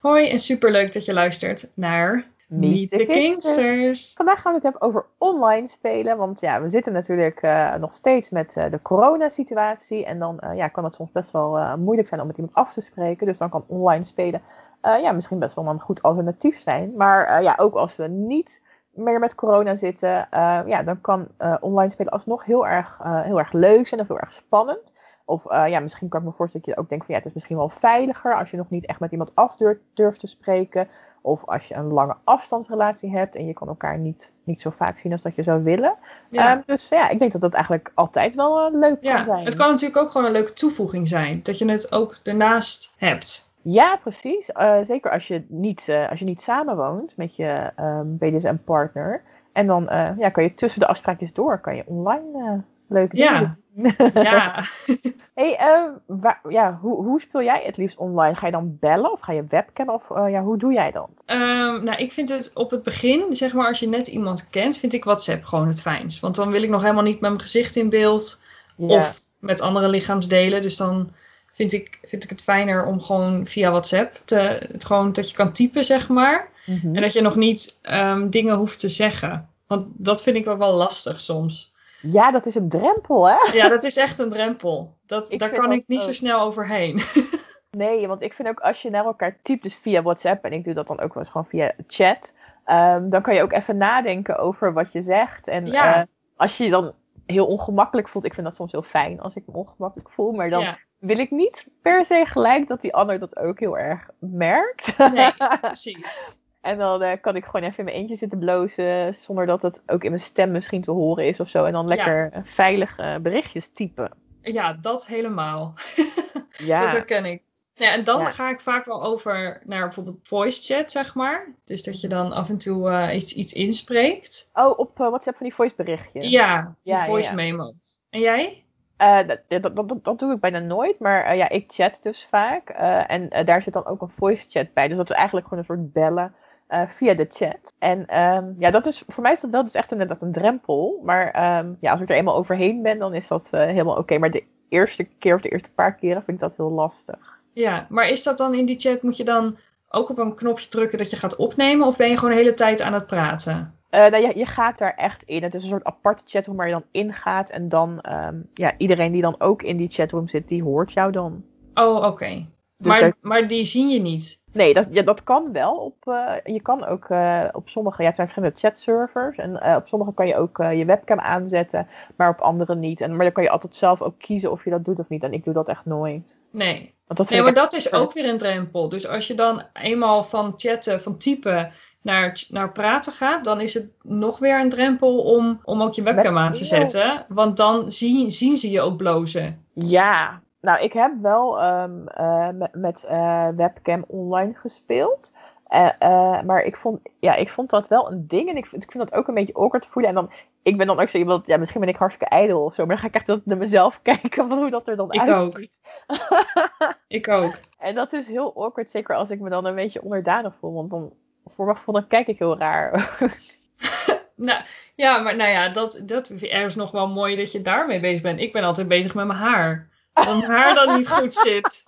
Hoi en superleuk dat je luistert naar Meet the Kingsters. Vandaag gaan we het hebben over online spelen. Want ja, we zitten natuurlijk uh, nog steeds met uh, de coronasituatie. En dan uh, ja, kan het soms best wel moeilijk zijn om met iemand af te spreken. Dus dan kan online spelen ja, misschien best wel een goed alternatief zijn. Maar ja, ook als we niet meer met corona zitten, ja, dan kan online spelen alsnog heel erg, heel erg leuk zijn of heel erg spannend. Of ja, misschien kan ik me voorstellen dat je ook denkt van ja, het is misschien wel veiliger als je nog niet echt met iemand af durft, te spreken. Of als je een lange afstandsrelatie hebt en je kan elkaar niet, niet zo vaak zien als dat je zou willen. Ja. Um, dus ja, ik denk dat dat eigenlijk altijd wel uh, leuk ja, kan zijn. Het kan natuurlijk ook gewoon een leuke toevoeging zijn. Dat je het ook ernaast hebt. Ja, precies. Uh, zeker als je niet, als je niet samenwoont met je um, BDSM-partner. En dan ja, kan je tussen de afspraakjes door, kan je online leuke dingen ja. Ja. hey, uh, waar, ja, hoe, hoe speel jij het liefst online? Ga je dan bellen of ga je webcam of uh, ja, hoe doe jij dan? Um, nou, ik vind het op het begin, zeg maar als je net iemand kent, vind ik WhatsApp gewoon het fijnst. Want dan wil ik nog helemaal niet met mijn gezicht in beeld of met andere lichaamsdelen. Dus dan vind ik, vind ik het fijner om gewoon via WhatsApp te, het gewoon dat je kan typen, zeg maar. Mm -hmm. En dat je nog niet um, dingen hoeft te zeggen. Want dat vind ik wel wel lastig soms. Ja, dat is een drempel, hè? Ja, dat is echt een drempel. Dat, daar kan ik niet ook. zo snel overheen. nee, want ik vind ook als je naar elkaar typt, dus via WhatsApp, en ik doe dat dan ook wel eens gewoon via chat, um, dan kan je ook even nadenken over wat je zegt. En ja. uh, als je je dan heel ongemakkelijk voelt, ik vind dat soms heel fijn als ik me ongemakkelijk voel, maar dan ja. wil ik niet per se gelijk dat die ander dat ook heel erg merkt. Nee, precies. En dan uh, kan ik gewoon even in mijn eentje zitten blozen. Zonder dat het ook in mijn stem misschien te horen is of zo. En dan lekker ja. veilige berichtjes typen. Ja, dat helemaal. ja. Dat herken ik. Ja, en dan ja. ga ik vaak wel over naar bijvoorbeeld voice chat, zeg maar. Dus dat je dan af en toe uh, iets, iets inspreekt. Oh, op WhatsApp van die voice berichtjes? Ja, die ja, voice memo's. En jij? Uh, dat, dat, dat, dat, doe ik bijna nooit, maar uh, ja, ik chat dus vaak. Uh, en daar zit dan ook een voice chat bij. Dus dat is eigenlijk gewoon een soort bellen uh, via de chat. En um, ja, dat is voor mij is dat wel dus echt inderdaad een drempel. Maar um, ja, als ik er eenmaal overheen ben, dan is dat uh, helemaal oké. Okay. Maar de eerste keer of de eerste paar keren vind ik dat heel lastig. Ja, maar is dat dan in die chat, moet je dan ook op een knopje drukken dat je gaat opnemen? Of ben je gewoon de hele tijd aan het praten? Uh, nou, je, je gaat daar echt in. Het is een soort aparte chatroom waar je dan ingaat. En dan, um, ja, iedereen die dan ook in die chatroom zit, die hoort jou dan. Oh, oké. Okay. Dus maar, maar die zien je niet? Nee, dat, ja, dat kan wel. Op, uh, je kan ook uh, op sommige, ja, het zijn verschillende chatservers. En uh, op sommige kan je ook je webcam aanzetten, maar op andere niet. En, maar dan kan je altijd zelf ook kiezen of je dat doet of niet. En ik doe dat echt nooit. Nee, nee maar dat is ook weer een drempel. Dus als je dan eenmaal van chatten, van typen naar, naar praten gaat, dan is het nog weer een drempel om, om ook je webcam aan te zetten. Want dan zien, zien ze je ook blozen. Ja, nou, ik heb wel um, uh, met, met uh, webcam online gespeeld. Uh, maar ik vond, ja, ik vond dat wel een ding. En ik, ik vind dat ook een beetje awkward voelen. En dan, ik ben dan ook zo iemand, ja, misschien ben ik hartstikke ijdel of zo. Maar dan ga ik echt naar mezelf kijken van hoe dat er dan ik uitziet. Ook. ik ook. En dat is heel awkward, zeker als ik me dan een beetje onderdanig voel. Want dan, voor mijn gevoel, dan kijk ik heel raar. nou, ja, maar nou ja, dat, dat is nog wel mooi dat je daarmee bezig bent. Ik ben altijd bezig met mijn haar mijn haar dan niet goed zit.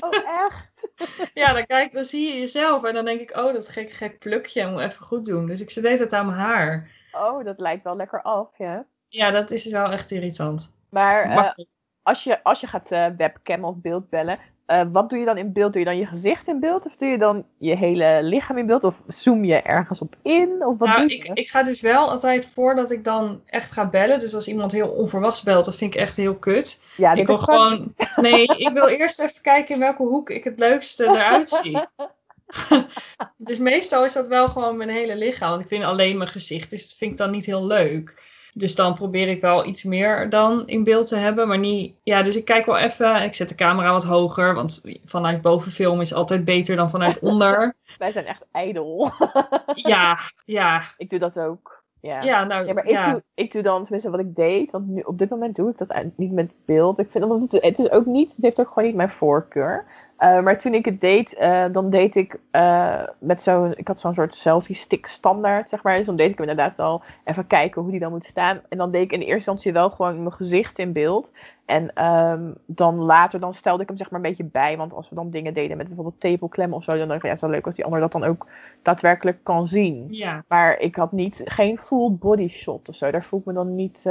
Oh, echt? ja, dan, kijk, dan zie je jezelf en dan denk ik, oh, dat gek, gek plukje moet even goed doen. Dus ik zit altijd aan mijn haar. Oh, dat lijkt wel lekker af, ja. Ja, dat is wel echt irritant. Maar uh, als, je, als je gaat uh, webcam of beeldbellen, uh, wat doe je dan in beeld? Doe je dan je gezicht in beeld? Of doe je dan je hele lichaam in beeld? Of zoom je ergens op in? Of wat nou, doe je? Ik, ik ga dus wel altijd voordat ik dan echt ga bellen. Dus als iemand heel onverwachts belt, dat vind ik echt heel kut. Ja, ik wil gewoon. Nee, ik wil eerst even kijken in welke hoek ik het leukste eruit zie. dus meestal is dat wel gewoon mijn hele lichaam. Want ik vind alleen mijn gezicht, dus dat vind ik dan niet heel leuk. Dus dan probeer ik wel iets meer dan in beeld te hebben. Maar niet. Ja, dus ik kijk wel even. Ik zet de camera wat hoger. Want vanuit boven film is altijd beter dan vanuit onder. Wij zijn echt ijdel. ja, ja. Ik doe dat ook. Ja. Ja, nou, Ja, maar ik, Doe, ik doe dan tenminste wat ik deed. Want nu, op dit moment doe ik dat niet met beeld. Ik vind, omdat het, het is ook niet, het heeft ook gewoon niet mijn voorkeur. Uh, maar toen ik het deed, uh, dan deed ik uh, met zo'n, ik had zo'n soort selfie stick standaard, zeg maar. Dus dan deed ik hem inderdaad wel even kijken hoe die dan moet staan. En dan deed ik in eerste instantie wel gewoon mijn gezicht in beeld. En um, dan later, dan stelde ik hem zeg maar een beetje bij. Want als we dan dingen deden met bijvoorbeeld tepelklemmen of zo, dan dacht ik, ja, het is wel leuk als die ander dat dan ook daadwerkelijk kan zien. Ja. Maar ik had niet, geen full body shot of zo. Daar voel ik me dan niet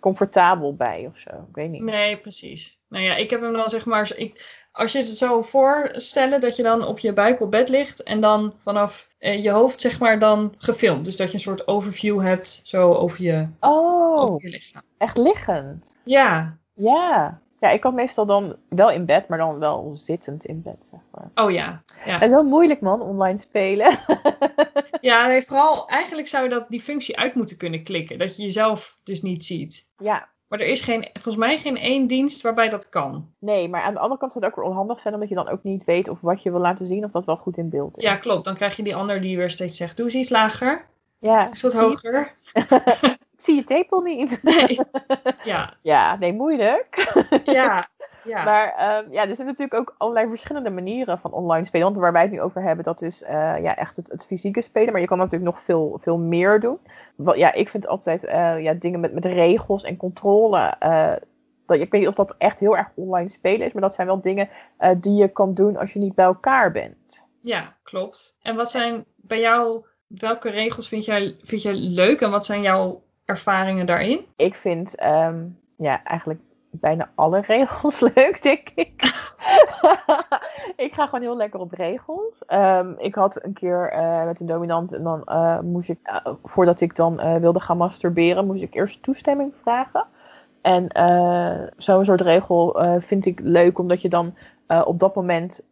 comfortabel bij of zo. Ik weet niet. Nee, precies. Nou ja, ik heb hem dan zeg maar, ik, als je het zo voorstellen dat je dan op je buik op bed ligt en dan vanaf eh, je hoofd zeg maar dan gefilmd. Dus dat je een soort overview hebt zo over je, oh, over je lichaam. Echt liggend? Ja. Ja. Ja, ik had meestal dan wel in bed, maar dan wel zittend in bed, zeg maar. Oh ja. ja. Het is wel moeilijk, man, online spelen. ja, nee, vooral eigenlijk zou je dat die functie uit moeten kunnen klikken. Dat je jezelf dus niet ziet. Ja. Maar er is geen, volgens mij geen één dienst waarbij dat kan. Nee, maar aan de andere kant zou het ook weer onhandig zijn, omdat je dan ook niet weet of wat je wil laten zien, of dat wel goed in beeld is. Ja, klopt. Dan krijg je die ander die weer steeds zegt, doe eens iets lager. Ja. Eens wat hoger. Ik zie je tepel niet. Nee. Ja. Ja, nee, moeilijk. Ja. Ja. Maar um, ja, er zijn natuurlijk ook allerlei verschillende manieren van online spelen. Want waar wij het nu over hebben, dat is uh, ja, echt het, het, fysieke spelen. Maar je kan natuurlijk nog veel, veel meer doen. Wat, ja, ik vind altijd uh, ja, dingen met, met regels en controle. Uh, dat, ik weet niet of dat echt heel erg online spelen is. Maar dat zijn wel dingen die je kan doen als je niet bij elkaar bent. Ja, klopt. En wat zijn bij jou, welke regels vind jij, vind jij leuk? En wat zijn jouw ervaringen daarin? Ik vind um, ja, eigenlijk bijna alle regels leuk, denk ik. ik ga gewoon heel lekker op regels. Um, ik had een keer uh, met een dominant en dan uh, moest ik, uh, voordat ik dan wilde gaan masturberen, moest ik eerst toestemming vragen. En zo'n soort regel vind ik leuk, omdat je dan op dat moment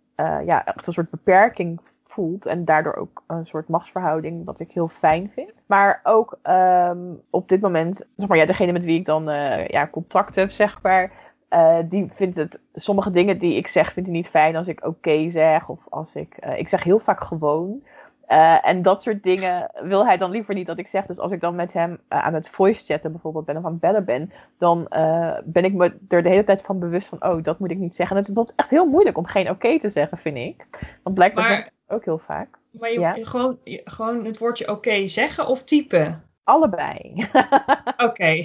ja, echt een soort beperking voelt. En daardoor ook een soort machtsverhouding, wat ik heel fijn vind. Maar ook um, op dit moment, zeg maar, ja, degene met wie ik dan uh, ja, contact heb, zeg maar. Uh, die vindt het, sommige dingen die ik zeg, vindt hij niet fijn als ik oké okay zeg. Of als ik, uh, ik zeg heel vaak gewoon. Uh, en dat soort dingen wil hij dan liever niet dat ik zeg. Dus als ik dan met hem uh, aan het voice chatten bijvoorbeeld ben of aan het bellen ben, dan uh, ben ik me er de hele tijd van bewust van, oh, dat moet ik niet zeggen. En het is bijvoorbeeld echt heel moeilijk om geen oké okay te zeggen, vind ik. Want blijkbaar maar, ook heel vaak. Maar je, ja? gewoon, je, gewoon het woordje oké okay zeggen of typen? Allebei. Oké.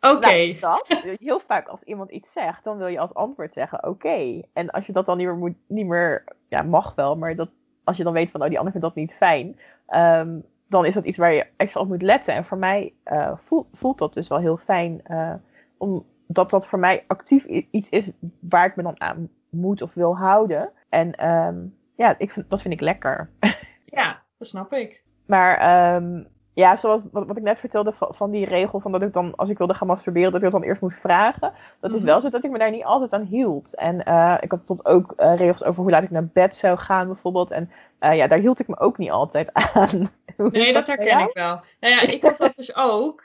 Oké. Okay. Nou, heel vaak als iemand iets zegt, dan wil je als antwoord zeggen oké. Okay. En als je dat dan niet meer, moet, niet meer ja, mag wel, maar dat, als je dan weet van, oh, die ander vindt dat niet fijn, um, dan is dat iets waar je extra op moet letten. En voor mij uh, voelt, voelt dat dus wel heel fijn, uh, omdat dat voor mij actief iets is waar ik me dan aan moet of wil houden. En um, ja, ik vind, dat vind ik lekker. Ja, dat snap ik. Maar um, ja, zoals wat, wat ik net vertelde van, van, die regel van dat ik dan, als ik wilde gaan masturberen, dat ik dat dan eerst moest vragen. Dat is wel zo dat ik me daar niet altijd aan hield. En uh, ik had bijvoorbeeld ook uh, regels over hoe laat ik naar bed zou gaan bijvoorbeeld. En uh, ja, daar hield ik me ook niet altijd aan. nee, dat herken ik wel. Nou ja, ik had dat dus ook.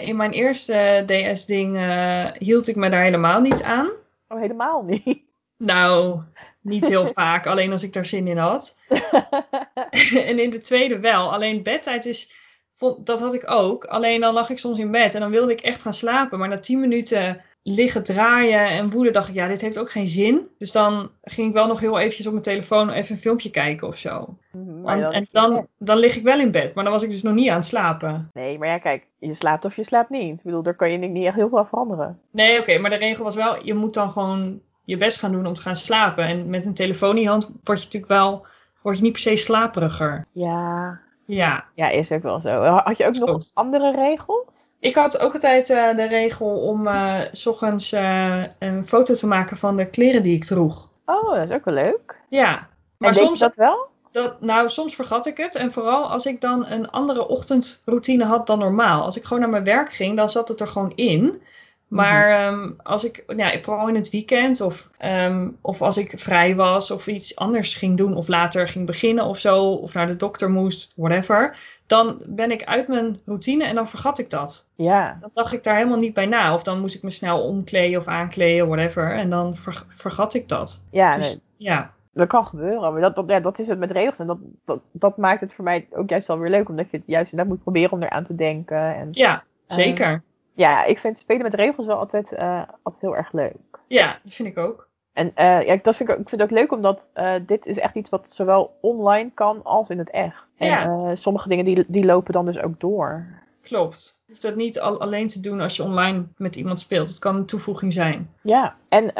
in mijn eerste DS-ding hield ik me daar helemaal niet aan. Oh, helemaal niet? Nou, niet heel vaak, alleen als ik daar zin in had. en in de tweede wel. Alleen bedtijd is, dat had ik ook. Alleen dan lag ik soms in bed en dan wilde ik echt gaan slapen. Maar na tien minuten liggen draaien en woede dacht ik, ja, dit heeft ook geen zin. Dus dan ging ik wel nog heel eventjes op mijn telefoon even een filmpje kijken of zo. Mm, en, en dan, dan lig ik wel in bed, maar dan was ik dus nog niet aan het slapen. Nee, maar ja, kijk, je slaapt of je slaapt niet. Ik bedoel, daar kan je niet echt heel veel aan veranderen. Nee, oké, okay, maar de regel was wel, je moet dan gewoon je best gaan doen om te gaan slapen. En met een telefoon in je hand word je natuurlijk wel, word je niet per se slaperiger. Ja. Ja. Ja, is ook wel zo. Had je ook nog andere regels? Ik had ook altijd uh, de regel om uh, s ochtends uh, een foto te maken van de kleren die ik droeg. Oh, dat is ook wel leuk. Ja. Maar soms dat wel? Dat, nou, soms vergat ik het. En vooral als ik dan een andere ochtendroutine had dan normaal. Als ik gewoon naar mijn werk ging, dan zat het er gewoon in. Maar ehm, als ik, ja, vooral in het weekend of, ehm, of als ik vrij was of iets anders ging doen of later ging beginnen of zo, of naar de dokter moest, whatever, dan ben ik uit mijn routine en dan vergat ik dat. Ja. Dan dacht ik daar helemaal niet bij na. Of dan moest ik me snel omkleden of aankleden, whatever. En dan ver- vergat ik dat. Ja, Dus nee, ja, dat kan gebeuren. Maar dat, dat, ja, dat is het met regels. En dat, dat, dat maakt het voor mij ook juist wel weer leuk. Omdat je het juist inderdaad moet proberen om eraan te denken. En ja, zeker. Ja, ik vind spelen met regels wel altijd, eh, altijd heel erg leuk. Ja, dat vind ik ook. En eh, ja, dat vind ik, ik vind het ook leuk omdat eh, dit is echt iets wat zowel online kan als in het echt. En Ja. eh, sommige dingen die, die lopen dan dus ook door. Klopt. Je hoeft dat niet al, alleen te doen als je online met iemand speelt. Het kan een toevoeging zijn. Ja, en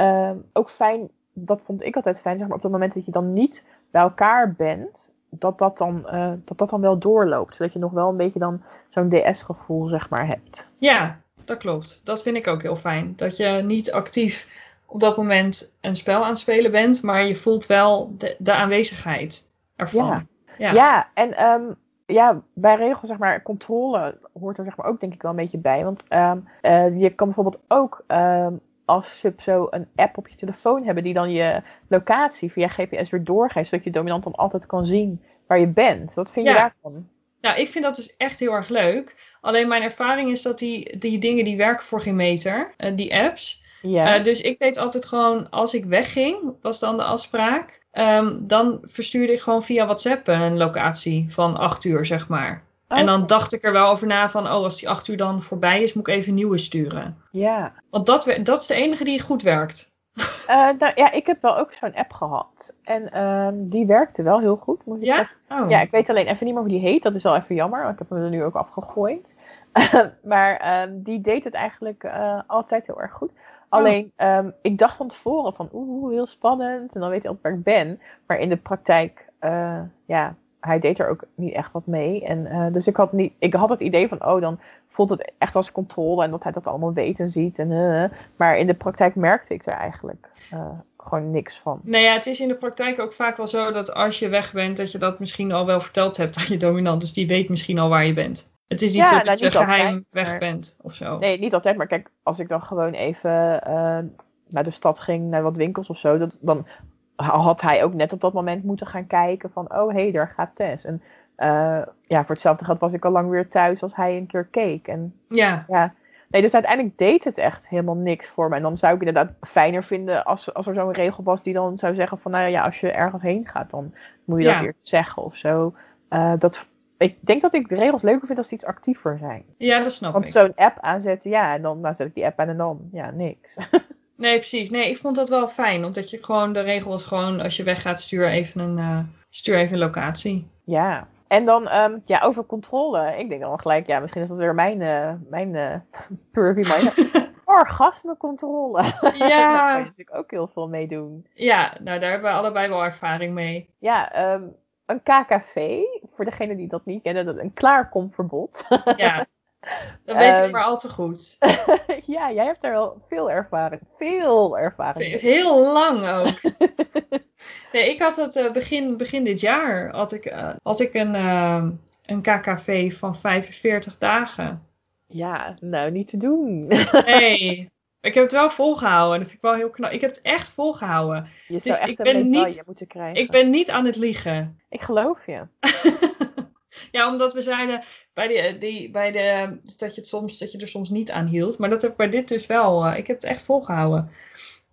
ook fijn, dat vond ik altijd fijn, zeg maar op het moment dat je dan niet bij elkaar bent, dat dat dan, dat, dat dan wel doorloopt. Zodat je nog wel een beetje dan zo'n DS-gevoel, zeg maar, hebt. Ja, dat klopt. Dat vind ik ook heel fijn. Dat je niet actief op dat moment een spel aan het spelen bent, maar je voelt wel de, de aanwezigheid ervan. Ja. Ja. Ja, en ehm, ja, bij regels, zeg maar, controle hoort er zeg maar ook denk ik wel een beetje bij. Want ehm, eh, je kan bijvoorbeeld ook ehm, als sub zo een app op je telefoon hebben die dan je locatie via GPS weer doorgeeft, zodat je dominant dan altijd kan zien waar je bent. Wat vind je Ja. daarvan? Nou, ik vind dat dus echt heel erg leuk. Alleen mijn ervaring is dat die, die dingen die werken voor geen meter, eh, die apps. Ja. Eh, dus ik deed altijd gewoon, als ik wegging, was dan de afspraak. ehm, dan verstuurde ik gewoon via WhatsApp een locatie van acht uur, zeg maar. En dan Oké. dacht ik er wel over na van, oh, als die acht uur dan voorbij is, moet ik even nieuwe sturen. Ja. Want dat, dat is de enige die goed werkt. Eh, nou ja, ik heb wel ook zo'n app gehad. En ehm, die werkte wel heel goed, moet ik Ja? Oh. Ja, ik weet alleen even niet meer hoe die heet. Dat is wel even jammer, want ik heb hem er nu ook afgegooid. maar ehm, die deed het eigenlijk eh, altijd heel erg goed. Alleen, ehm, ik dacht van tevoren van oeh, heel spannend. En dan weet hij altijd waar ik ben. Maar in de praktijk, eh, ja, hij deed er ook niet echt wat mee. En, eh, dus ik had, niet, ik had het idee van, oh, dan voelt het echt als controle. En dat hij dat allemaal weet en ziet. En, eh, maar in de praktijk merkte ik er eigenlijk eh, gewoon niks van. Nou ja, het is in de praktijk ook vaak wel zo dat als je weg bent, dat je dat misschien al wel verteld hebt aan je dominant. Dus die weet misschien al waar je bent. Het is niet Ja, zo nou, dat je geheim altijd, weg maar- bent of zo. Nee, niet altijd. Maar kijk, als ik dan gewoon even naar de stad ging, naar wat winkels of zo, dat, dan had hij ook net op dat moment moeten gaan kijken van, oh hé, hey, daar gaat Tess. En eh, ja, voor hetzelfde geld was ik al lang weer thuis als hij een keer keek. En Ja, ja, nee, dus uiteindelijk deed het echt helemaal niks voor me. En dan zou ik inderdaad fijner vinden als, als er zo'n regel was die dan zou zeggen van, nou ja, als je ergens heen gaat, dan moet je dat Ja. weer zeggen of zo. Eh, dat, ik denk dat ik de regels leuker vind als die iets actiever zijn. ja dat snap Want ik. zo'n app aanzetten, ja, en dan nou, zet ik die app aan en dan, ja, niks. Nee, precies. Nee, ik vond dat wel fijn. Omdat je gewoon, de regel was gewoon, als je weggaat, stuur even een, eh, stuur even een locatie. ja. En dan, ehm, ja, over controle. Ik denk dan gelijk, ja, misschien is dat weer mijn, eh mijn eh purview, maar orgasmecontrole. Daar Ja. kan je natuurlijk ook heel veel mee doen. Ja, nou daar hebben we allebei wel ervaring mee. Ja, ehm, een KKV, voor degene die dat niet kennen, een klaarkomverbod. Ja, dat weet ik Ehm. maar al te goed. ja, jij hebt er wel veel ervaring, veel ervaring. Heel lang ook. Nee, ik had het eh, begin, begin dit jaar had ik, eh, had ik een, eh, een KKV van 45 dagen. Ja, nou, niet te doen. Nee, ik heb het wel volgehouden. Dat vind ik wel heel knap. Ik heb het echt volgehouden. Je zou Dus echt ik ben niet- moeten krijgen. Ik ben niet aan het liegen. Ik geloof je. Ja, omdat we zeiden bij de, die, bij de, dat, je het soms, dat je er soms niet aan hield. Maar dat heb ik bij dit dus wel. eh, ik heb het echt volgehouden.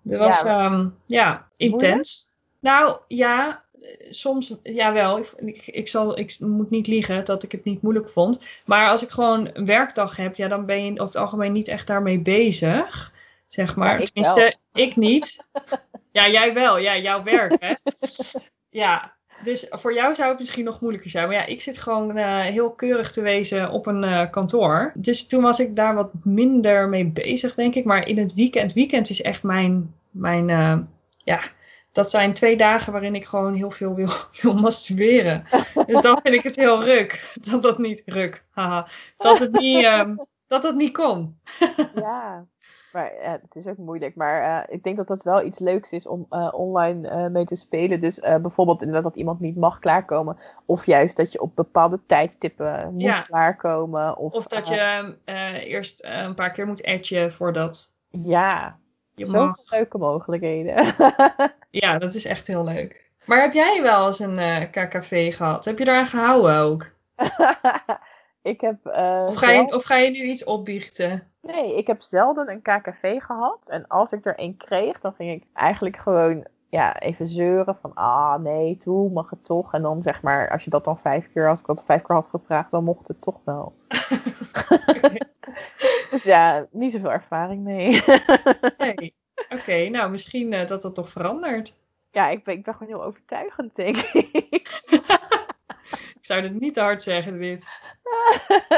Er was Ja, ja, ja intens. Nou ja, eh, soms jawel. Ik, ik, ik, zal, ik moet niet liegen dat ik het niet moeilijk vond. Maar als ik gewoon een werkdag heb, ja, dan ben je over het algemeen niet echt daarmee bezig. Zeg maar. Ja, ik Tenminste, ik niet. Ja, jij wel. Ja, jouw werk, hè? Ja, dus voor jou zou het misschien nog moeilijker zijn. Maar ja, ik zit gewoon eh, heel keurig te wezen op een eh, kantoor. Dus toen was ik daar wat minder mee bezig, denk ik. Maar in het weekend, weekend is echt mijn, mijn eh, ja, dat zijn twee dagen waarin ik gewoon heel veel wil, wil masturberen. Dus dan vind ik het heel ruk. Dat dat niet, ruk, haha. Dat het niet, ehm, dat dat niet kon. Ja. Maar ja, het is ook moeilijk. Maar eh, ik denk dat dat wel iets leuks is om eh, online eh, mee te spelen. Dus bijvoorbeeld inderdaad dat iemand niet mag klaarkomen. Of juist dat je op bepaalde tijdstippen moet Ja. klaarkomen. Of, Of dat je eerst een paar keer moet etchen voordat ja, je zoveel mag. leuke mogelijkheden. Ja, dat is echt heel leuk. Maar heb jij wel eens een KKV gehad? Heb je daaraan gehouden ook? ik heb... eh, Of ga, je, zelf- of ga je nu iets opbiechten? Nee, ik heb zelden een KKV gehad. En als ik er een kreeg, dan ging ik eigenlijk gewoon ja, even zeuren van ah nee, toe mag het toch. En dan zeg maar, als je dat dan vijf keer, als ik dat vijf keer had gevraagd, dan mocht het toch wel. Dus ja, niet zoveel ervaring mee. Nee. Oké, nou misschien eh, dat dat toch verandert. ja, ik ben, ik ben gewoon heel overtuigend, denk ik. Ik zou het niet te hard zeggen, dit.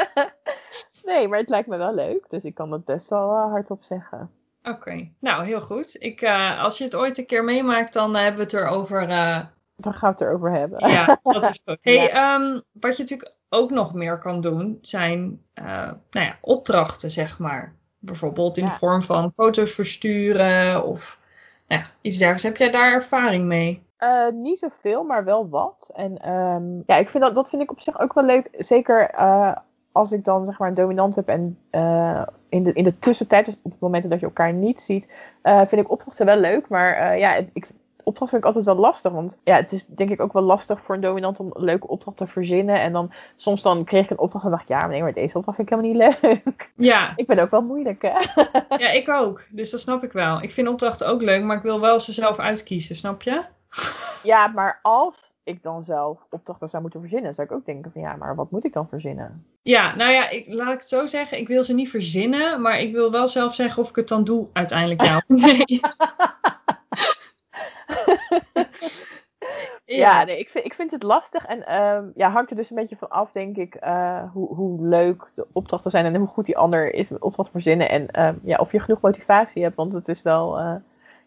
nee, maar het lijkt me wel leuk. Dus ik kan het best wel eh, hardop zeggen. Oké, nou heel goed. Ik, eh, als je het ooit een keer meemaakt, dan eh, hebben we het erover. eh Dan gaan we het erover hebben. ja, dat is goed. Hey, Ja. ehm, wat je natuurlijk ook nog meer kan doen, zijn nou ja, opdrachten, zeg maar. Bijvoorbeeld in Ja. de vorm van foto's versturen of nou ja, iets dergelijks. Heb jij daar ervaring mee? Eh, niet zoveel, maar wel wat. En ehm, ja, ik vind dat, dat vind ik op zich ook wel leuk. Zeker eh, als ik dan zeg maar een dominant heb en eh, in, de, in de tussentijd, dus op het moment dat je elkaar niet ziet, vind ik opdrachten wel leuk. Maar ja, ik, opdrachten vind ik altijd wel lastig. Want ja, het is denk ik ook wel lastig voor een dominant om een leuke opdracht te verzinnen. En dan soms dan kreeg ik een opdracht en dacht ik, ja, nee, maar deze opdracht vind ik helemaal niet leuk. Ja, ik ben ook wel moeilijk, hè? ja, ik ook. Dus dat snap ik wel. Ik vind opdrachten ook leuk, maar ik wil wel ze zelf uitkiezen, snap je? Ja, maar als ik dan zelf opdrachten zou moeten verzinnen, zou ik ook denken van ja, maar wat moet ik dan verzinnen? Ja, nou ja, ik, laat ik het zo zeggen. Ik wil ze niet verzinnen, maar ik wil wel zelf zeggen of ik het dan doe uiteindelijk ja of nee. Ja, nee, ik, vind, ik vind het lastig. En ehm, ja, hangt er dus een beetje van af, denk ik, eh, hoe, hoe leuk de opdrachten zijn en hoe goed die ander is met opdracht verzinnen. En ehm, ja, of je genoeg motivatie hebt, want het is wel, eh,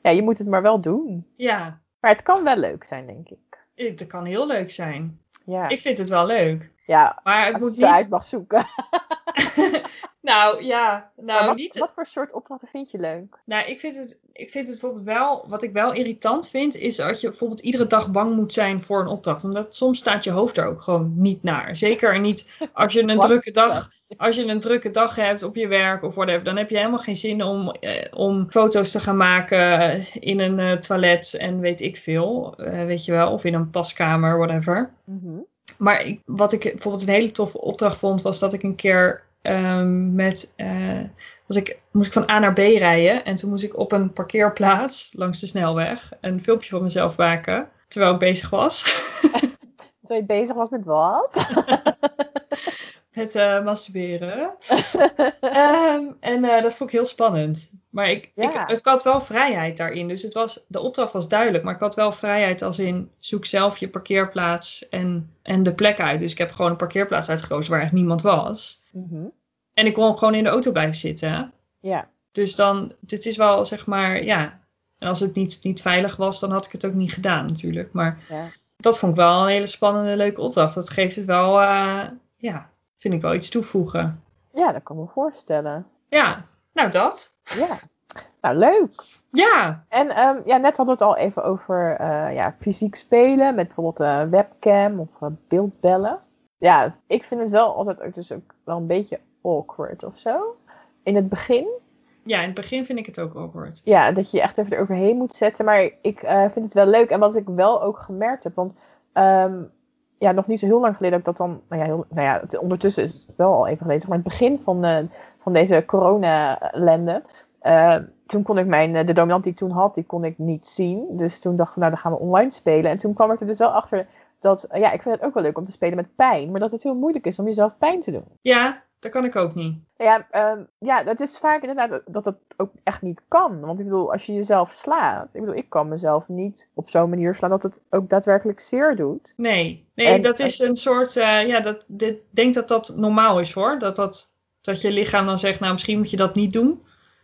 ja, je moet het maar wel doen. ja, Maar het kan wel leuk zijn, denk ik. het kan heel leuk zijn. Ja, Ik vind het wel leuk. ja Maar het als moet je het uit niet... mag zoeken. Nou, ja. Nou, wat, niet... wat voor soort opdrachten vind je leuk? Nou, ik vind, het, ik vind het bijvoorbeeld wel... Wat ik wel irritant vind, is dat je bijvoorbeeld iedere dag bang moet zijn voor een opdracht. Omdat soms staat je hoofd er ook gewoon niet naar. Zeker niet als je een drukke dag... Als je een drukke dag hebt op je werk of whatever, dan heb je helemaal geen zin om, eh, om foto's te gaan maken in een eh, toilet en weet ik veel. eh, weet je wel, of in een paskamer, whatever. Mhm. Maar ik, wat ik bijvoorbeeld een hele toffe opdracht vond, was dat ik een keer ehm, met. was ik, moest ik van A naar B rijden. En toen moest ik op een parkeerplaats langs de snelweg een filmpje van mezelf maken. Terwijl ik bezig was Terwijl je bezig was met wat? met eh, masturberen. Ehm, en eh, dat vond ik heel spannend. Maar ik, Ja. ik, ik had wel vrijheid daarin. Dus het was, de opdracht was duidelijk. Maar ik had wel vrijheid als in zoek zelf je parkeerplaats en, en de plek uit. Dus ik heb gewoon een parkeerplaats uitgekozen waar echt niemand was. Mhm. En ik kon gewoon in de auto blijven zitten. Ja. Dus dan, dit is wel zeg maar, ja. En als het niet, niet veilig was, dan had ik het ook niet gedaan natuurlijk. Maar Ja. dat vond ik wel een hele spannende, leuke opdracht. Dat geeft het wel, eh, ja, vind ik wel iets toevoegen. ja, dat kan ik me voorstellen. Ja, nou dat. Ja. Nou, leuk. Ja, En ehm, ja, net hadden we het al even over eh, ja, fysiek spelen met bijvoorbeeld een webcam of eh, beeldbellen. Ja, ik vind het wel altijd ook, dus ook wel een beetje awkward of zo. In het begin, ja, in het begin vind ik het ook awkward. ja, dat je je echt even eroverheen moet zetten. Maar ik eh, vind het wel leuk. En wat ik wel ook gemerkt heb, want ehm, ja, nog niet zo heel lang geleden dat ik dat dan, nou ja, heel, nou ja het, ondertussen is het wel al even geleden, zeg maar in het begin van, eh, van deze corona-ellende. eh, toen kon ik mijn, eh, de dominant die ik toen had, die kon ik niet zien. Dus toen dachten we, nou dan gaan we online spelen. En toen kwam ik er dus wel achter dat, eh, ja, ik vind het ook wel leuk om te spelen met pijn. Maar dat het heel moeilijk is om jezelf pijn te doen. Ja, dat kan ik ook niet. Ja, ehm, ja, dat is vaak inderdaad dat het ook echt niet kan. Want ik bedoel, als je jezelf slaat. Ik bedoel, ik kan mezelf niet op zo'n manier slaan dat het ook daadwerkelijk zeer doet. Nee, nee En- dat is een soort, ja, dat, dit, ik denk dat dat normaal is hoor. Dat, dat, dat je lichaam dan zegt, nou misschien moet je dat niet doen.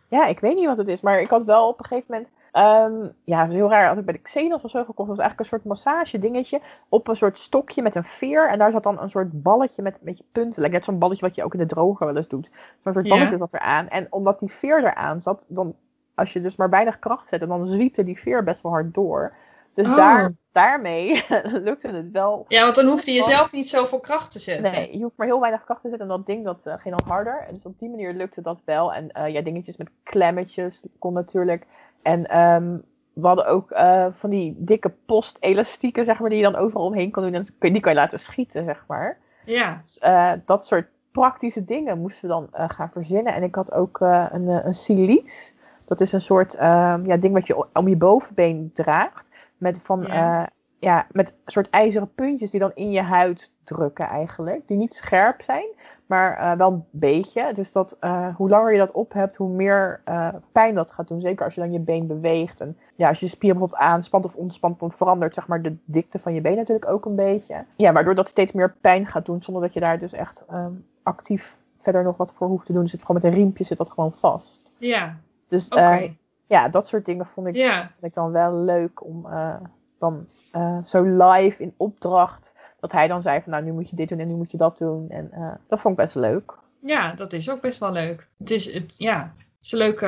Ja, ik weet niet wat het is. Maar ik had wel op een gegeven moment. Ehm, ja, dat is heel raar. Had ik bij de Xenos of zo gekocht. Dat was eigenlijk een soort massage dingetje. Op een soort stokje met een veer. En daar zat dan een soort balletje met een beetje punten. Like net zo'n balletje wat je ook in de droger wel eens doet. Zo'n soort Ja. balletje zat eraan. En omdat die veer eraan zat, dan, als je dus maar weinig kracht zette, dan zwiepte die veer best wel hard door. Dus Oh. daar, daarmee lukte het wel. Ja, want dan hoefde je zelf niet zoveel kracht te zetten. Nee, je hoeft maar heel weinig kracht te zetten en dat ding dat eh, ging dan harder. En dus op die manier lukte dat wel. En eh, ja, dingetjes met klemmetjes kon natuurlijk. En ehm, we hadden ook eh, van die dikke post-elastieken, zeg maar, die je dan overal omheen kon doen. En die kan je laten schieten, zeg maar. Ja. Dus, dat soort praktische dingen moesten we dan gaan verzinnen. En ik had ook een, een silies. Dat is een soort ehm, ja, ding wat je om je bovenbeen draagt. Met, van, Ja. ja. ja, met soort ijzeren puntjes die dan in je huid drukken eigenlijk. Die niet scherp zijn, maar eh, wel een beetje. Dus dat, eh, hoe langer je dat op hebt, hoe meer eh, pijn dat gaat doen. Zeker als je dan je been beweegt. En ja, als je spier bijvoorbeeld aanspant of ontspant, dan verandert zeg maar, de dikte van je been natuurlijk ook een beetje. Ja, waardoor dat steeds meer pijn gaat doen, zonder dat je daar dus echt ehm, actief verder nog wat voor hoeft te doen. Dus het gewoon met een riempje zit dat gewoon vast. Ja. Dus Oké. Ja, dat soort dingen vond ik, vond ik dan wel leuk om eh, dan eh, zo live in opdracht. Dat hij dan zei van nou nu moet je dit doen en nu moet je dat doen. En eh, dat vond ik best leuk. Ja, dat is ook best wel leuk. Het is, het, ja, het is, een leuke,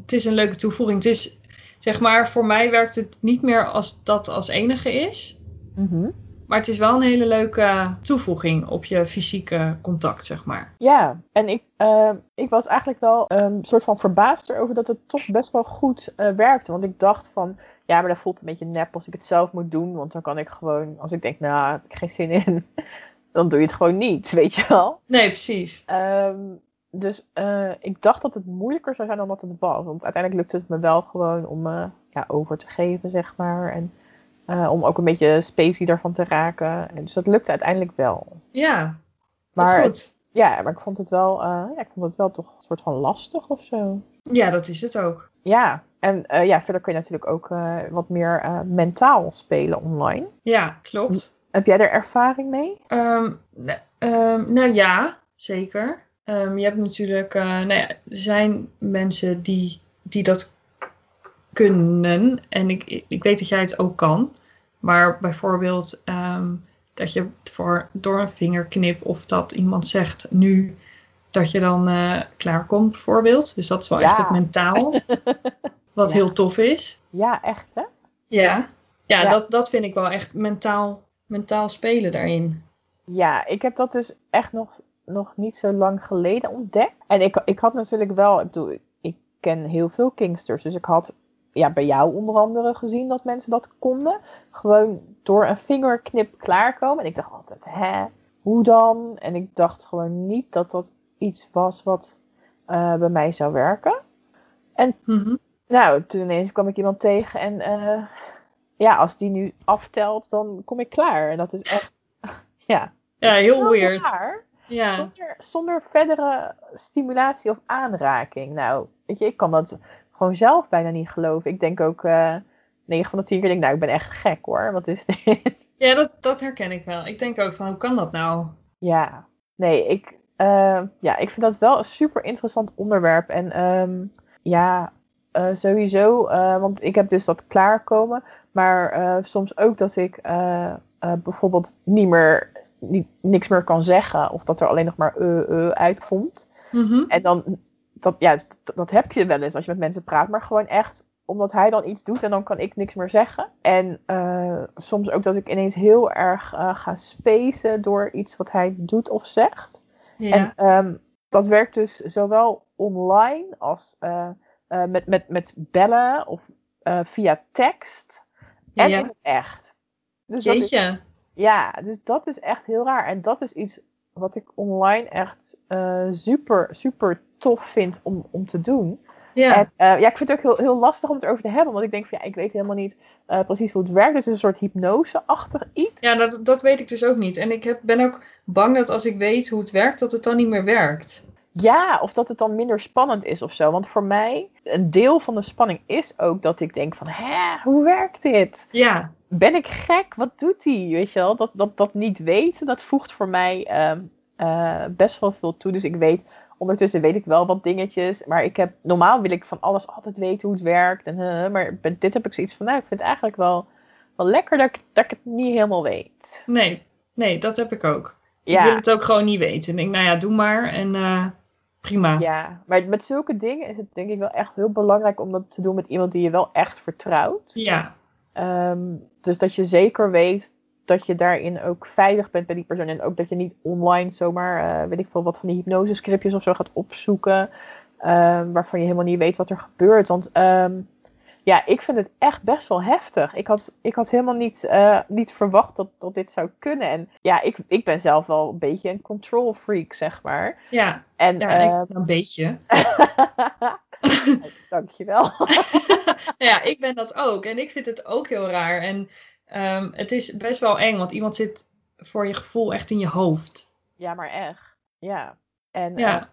het is een leuke toevoeging. Het is, zeg maar, voor mij werkt het niet meer als dat als enige is. Mhm. Maar het is wel een hele leuke toevoeging op je fysieke contact, zeg maar. Ja, en ik, eh, ik was eigenlijk wel een soort van verbaasd erover dat het toch best wel goed eh, werkte. Want ik dacht van, ja, maar dat voelt een beetje nep als ik het zelf moet doen. Want dan kan ik gewoon, als ik denk, nou, heb ik geen zin in, dan doe je het gewoon niet, weet je wel. Nee, precies. Ehm, dus eh, ik dacht dat het moeilijker zou zijn dan dat het was. Want uiteindelijk lukte het me wel gewoon om ja, over te geven, zeg maar. En eh, om ook een beetje spacey ervan te raken. En dus dat lukte uiteindelijk wel. Ja, Maar het- ja, maar ik vond het wel, eh, ja, ik vond het wel toch een soort van lastig of zo. Ja, dat is het ook. Ja, en eh, ja, verder kun je natuurlijk ook wat meer mentaal spelen online. Ja, klopt. Heb jij er ervaring mee? Ehm, nou, ehm, nou ja, zeker. Ehm, je hebt natuurlijk, nou ja, er zijn mensen die, die dat kunnen. En ik, ik- weet dat jij het ook kan. Maar bijvoorbeeld ehm, dat je voor, door een vingerknip of dat iemand zegt nu dat je dan eh klaarkomt bijvoorbeeld. Dus dat is wel echt het mentaal. Wat Ja. heel tof is. Ja, echt hè? Ja, ja, Ja. Dat, dat vind ik wel echt mentaal, mentaal spelen daarin. Ja, ik heb dat dus echt nog, nog niet zo lang geleden ontdekt. En ik, ik had natuurlijk wel, ik bedoel, ik ken heel veel Kingsters. Dus ik had ja, bij jou onder andere gezien dat mensen dat konden. Gewoon door een vingerknip klaarkomen. En ik dacht altijd, hè, hoe dan? En ik dacht gewoon niet dat dat iets was wat eh, bij mij zou werken. Mhm. Nou, toen ineens kwam ik iemand tegen en eh, ja, als die nu aftelt, dan kom ik klaar. En dat is echt, ja, Ja, heel wel weird. raar. Ja. Zonder, zonder verdere stimulatie of aanraking. Nou, weet je, ik kan dat gewoon zelf bijna niet geloven. Ik denk ook, eh 9 van de 10 keer denk ik, nou, ik ben echt gek hoor. Wat is dit? Ja, dat, dat herken ik wel. Ik denk ook van, hoe kan dat nou? ja, nee, ik, eh, ja, ik vind dat wel een super interessant onderwerp. En ehm, ja, eh, sowieso, want ik heb dus dat klaarkomen. Maar soms ook dat ik bijvoorbeeld niet meer, niet, niks meer kan zeggen. Of dat er alleen nog maar uitkomt. Mhm. En dan, dat, ja, dat, dat heb je wel eens als je met mensen praat, maar gewoon echt omdat hij dan iets doet en dan kan ik niks meer zeggen. En eh, soms ook dat ik ineens heel erg eh, ga spacen door iets wat hij doet of zegt. Ja. En ehm, dat werkt dus zowel online als eh, met, met, met bellen of via tekst en Ja. in het echt. Dus dat is, ja, dus dat is echt heel raar. En dat is iets wat ik online echt super, super tof vind om, om te doen. Ja. En eh, ja, ik vind het ook heel, heel lastig om het over te hebben. Want ik denk van ja, ik weet helemaal niet eh, precies hoe het werkt. Dus het is een soort hypnose-achtig iets. ja, dat, dat weet ik dus ook niet. En ik heb, ben ook bang dat als ik weet hoe het werkt, dat het dan niet meer werkt. Ja, of dat het dan minder spannend is of zo. Want voor mij, een deel van de spanning is ook dat ik denk van, hè, hoe werkt dit? Ja. Ben ik gek? Wat doet hij? Weet je wel, dat, dat, dat niet weten, dat voegt voor mij ehm, eh, best wel veel toe. Dus ik weet ondertussen weet ik wel wat dingetjes. Maar ik heb, normaal wil ik van alles altijd weten hoe het werkt. En, eh, maar dit heb ik zoiets van, nou, ik vind het eigenlijk wel, wel lekker dat ik, dat ik het niet helemaal weet. Nee, nee, dat heb ik ook. Ja. Ik wil het ook gewoon niet weten. Ik denk, nou ja, doe maar en eh, prima. Ja, maar met zulke dingen is het denk ik wel echt heel belangrijk om dat te doen met iemand die je wel echt vertrouwt. Ja, Ehm, dus dat je zeker weet dat je daarin ook veilig bent bij die persoon. En ook dat je niet online zomaar, eh, weet ik veel, wat van die hypnosescriptjes of zo gaat opzoeken. ehm, waarvan je helemaal niet weet wat er gebeurt. Want ehm, ja, ik vind het echt best wel heftig. Ik had, ik had helemaal niet, eh, niet verwacht dat, dat dit zou kunnen. En ja, ik, ik ben zelf wel een beetje een control freak, zeg maar. ja, En, ja eh, ik, een beetje. Dankjewel. ja, ik ben dat ook. En ik vind het ook heel raar. En ehm, het is best wel eng, want iemand zit voor je gevoel echt in je hoofd. Ja, maar echt. Ja. En Ja.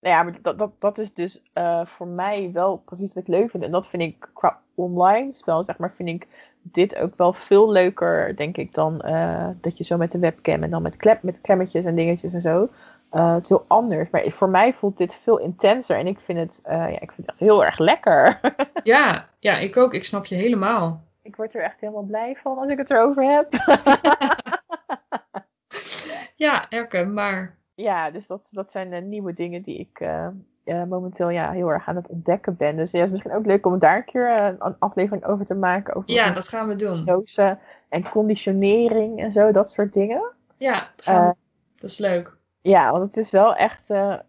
nou ja maar dat, dat, dat is dus eh, voor mij wel precies wat ik leuk vind. En dat vind ik qua online spel, zeg maar, vind ik dit ook wel veel leuker, denk ik, dan eh, dat je zo met de webcam en dan met, klep, met klemmetjes en dingetjes en zo. Het is heel anders. Maar voor mij voelt dit veel intenser. En ik vind het, eh, ja, ik vind het echt heel erg lekker. Ja, ja, ik ook. Ik snap je helemaal. Ik word er echt helemaal blij van als ik het erover heb. Ja, herkenbaar. Ja, dus dat, dat zijn de nieuwe dingen die ik eh, momenteel ja, heel erg aan het ontdekken ben. Dus ja, het is misschien ook leuk om daar een keer eh, een aflevering over te maken. Over Ja, dat gaan we doen. hypnose en conditionering en zo, dat soort dingen. Ja, dat, Eh, dat is leuk. Ja, want het is wel echt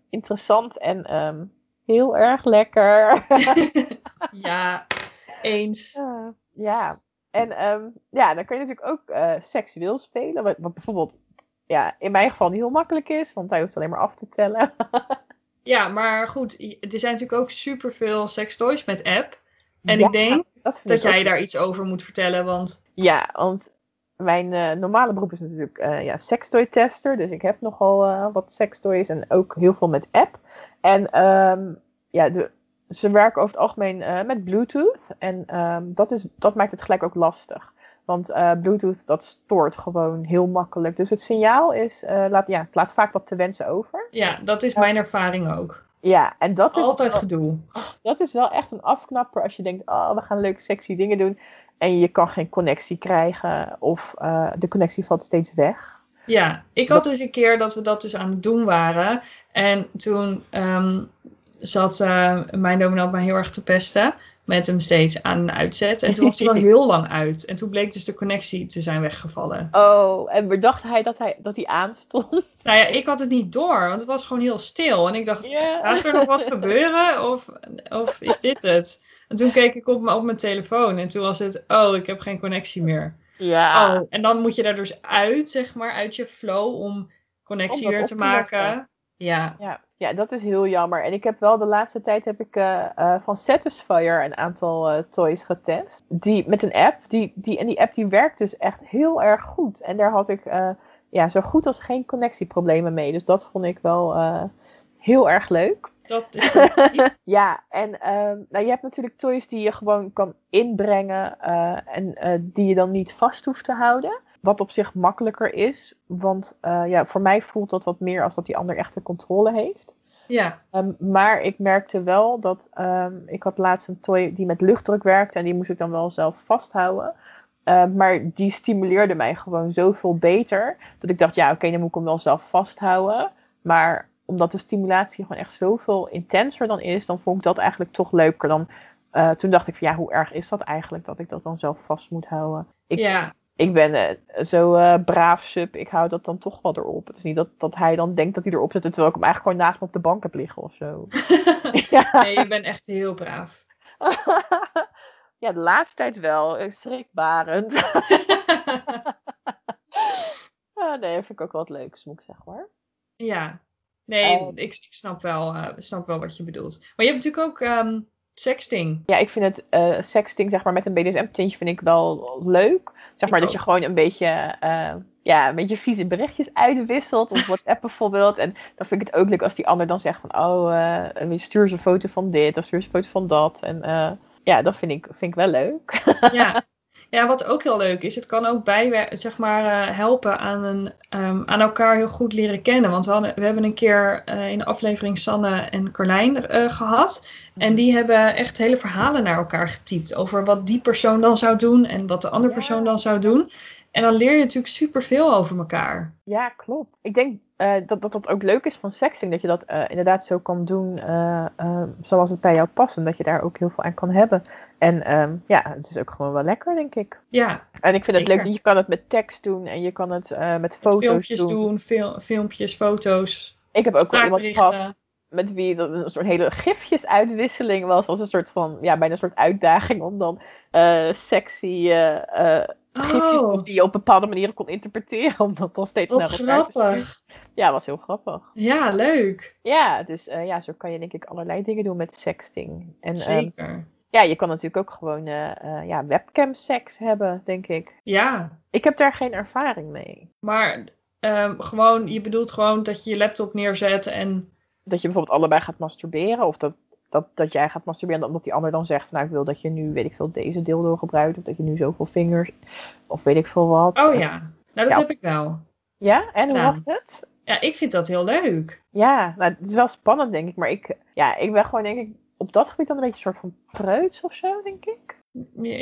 interessant en ehm, heel erg lekker. ja, eens. Ja, ja. En ehm, ja, dan kun je natuurlijk ook eh, seksueel spelen. Wat, wat bijvoorbeeld ja, in mijn geval niet heel makkelijk is, want hij hoeft alleen maar af te tellen. Ja, maar goed, er zijn natuurlijk ook superveel sextoys met app. En Ja, ik denk dat ook jij daar iets over moet vertellen, want Ja, want mijn eh, normale beroep is natuurlijk eh ja, sextoy tester. Dus ik heb nogal wat sextoys en ook heel veel met app. En ehm, ja, de, ze werken over het algemeen eh, met Bluetooth. En ehm, dat, is, dat maakt het gelijk ook lastig. Want eh, Bluetooth dat stoort gewoon heel makkelijk. Dus het signaal is, eh, laat, ja, laat vaak wat te wensen over. ja, dat is mijn ervaring ook. Ja, en dat is, Altijd wel, gedoe. dat is wel echt een afknapper als je denkt, oh, we gaan leuke sexy dingen doen. En je kan geen connectie krijgen of de connectie valt steeds weg. Ja, ik had dus een keer dat we dat dus aan het doen waren. En toen ehm, zat eh, mijn dominant mij heel erg te pesten. Met hem steeds aan en uitzet. En toen was hij wel heel lang uit. En toen bleek dus de connectie te zijn weggevallen. Oh, en bedacht hij dat hij, dat hij aanstond? Nou ja, ik had het niet door. Want het was gewoon heel stil. En ik dacht, gaat er nog wat gebeuren? Of, of is dit het? En toen keek ik op, op mijn telefoon. En toen was het, oh, ik heb geen connectie meer. Ja. Oh, en dan moet je daar dus uit, zeg maar, uit je flow om connectie Om weer te maken. Ja, Ja, ja, dat is heel jammer. En ik heb wel de laatste tijd heb ik eh, eh, van Satisfyer een aantal eh, toys getest. Die, met een app. Die, die, en die app die werkt dus echt heel erg goed. En daar had ik ja, zo goed als geen connectieproblemen mee. Dus dat vond ik wel heel erg leuk. dat is. Ja, en ehm, nou, je hebt natuurlijk toys die je gewoon kan inbrengen en die je dan niet vast hoeft te houden. Wat op zich makkelijker is, want eh, ja, voor mij voelt dat wat meer als dat die ander echt de controle heeft. ja, Ehm, maar ik merkte wel dat ehm, ik had laatst een toy die met luchtdruk werkte en die moest ik dan wel zelf vasthouden. Ehm, maar die stimuleerde mij gewoon zoveel beter dat ik dacht, ja, oké, dan moet ik hem wel zelf vasthouden. Maar omdat de stimulatie gewoon echt zoveel intenser dan is, dan vond ik dat eigenlijk toch leuker. Dan, eh, toen dacht ik van ja, hoe erg is dat eigenlijk dat ik dat dan zelf vast moet houden? Ik, ja. Ik ben eh, zo eh, braaf sub, ik hou dat dan toch wel erop. Het is niet dat, dat hij dan denkt dat hij erop zit, terwijl ik hem eigenlijk gewoon naast me op de bank heb liggen of zo. ja. Nee, je bent echt heel braaf. ja, de laatste tijd wel. eh, Schrikbarend. Ah, nee, dat vind ik ook wel wat leuks, moet ik zeggen hoor. ja. Nee, Eh. ik, ik snap, wel, snap wel wat je bedoelt. Maar je hebt natuurlijk ook ehm, sexting. Ja, ik vind het eh sexting, zeg maar, met een BDSM-tintje vind ik wel leuk. Zeg maar Ik dat je gewoon een beetje, eh, ja, een beetje vieze berichtjes uitwisselt. Of WhatsApp bijvoorbeeld. En dan vind ik het ook leuk als die ander dan zegt van, oh, eh, stuur eens een foto van dit of stuur eens een foto van dat. En ja, dat vind ik, vind ik wel leuk. Ja. Ja, wat ook heel leuk is, het kan ook bijwer- zeg maar, eh, helpen aan, een, ehm, aan elkaar heel goed leren kennen. Want we, hadden, we hebben een keer eh, in de aflevering Sanne en Carlijn eh, gehad. En die hebben echt hele verhalen naar elkaar getypt over wat die persoon dan zou doen en wat de andere Ja. persoon dan zou doen. En dan leer je natuurlijk superveel over elkaar. Ja, klopt. Ik denk eh, dat, dat dat ook leuk is van sexting. Dat je dat eh, inderdaad zo kan doen eh, zoals het bij jou past. En dat je daar ook heel veel aan kan hebben. En ehm, ja, het is ook gewoon wel lekker, denk ik. Ja, En ik vind het leuk dat je kan het met tekst doen. En je kan het eh, met foto's filmpjes doen. doen, fil- filmpjes, foto's, Ik heb ook wel iemand gehad met wie dat een soort hele gifjesuitwisseling was. was een soort van, ja, bijna een soort uitdaging om dan sexy gifjes Oh, of die je op bepaalde manieren kon interpreteren. Om dat dan steeds wat naar elkaar grappig. Ja, was heel grappig. Ja, leuk. Ja, dus eh, ja, zo kan je denk ik allerlei dingen doen met sexting. En ehm, Zeker. ja, je kan natuurlijk ook gewoon eh, ja, webcam seks hebben, denk ik. Ja, Ik heb daar geen ervaring mee. maar ehm, gewoon, je bedoelt gewoon dat je je laptop neerzet en Dat je bijvoorbeeld allebei gaat masturberen. Of dat, dat, dat jij gaat masturberen omdat die ander dan zegt... Nou, ik wil dat je nu, weet ik veel, deze dildo gebruikt. Of dat je nu zoveel vingers... Of weet ik veel wat. Oh ja, nou dat Ja. heb ik wel. Ja, en hoe Ja. was het? Ja, ik vind dat heel leuk. Ja, nou, het is wel spannend, denk ik. Maar ik, ja, ik ben gewoon, denk ik, op dat gebied dan een beetje een soort van preuts of zo, denk ik.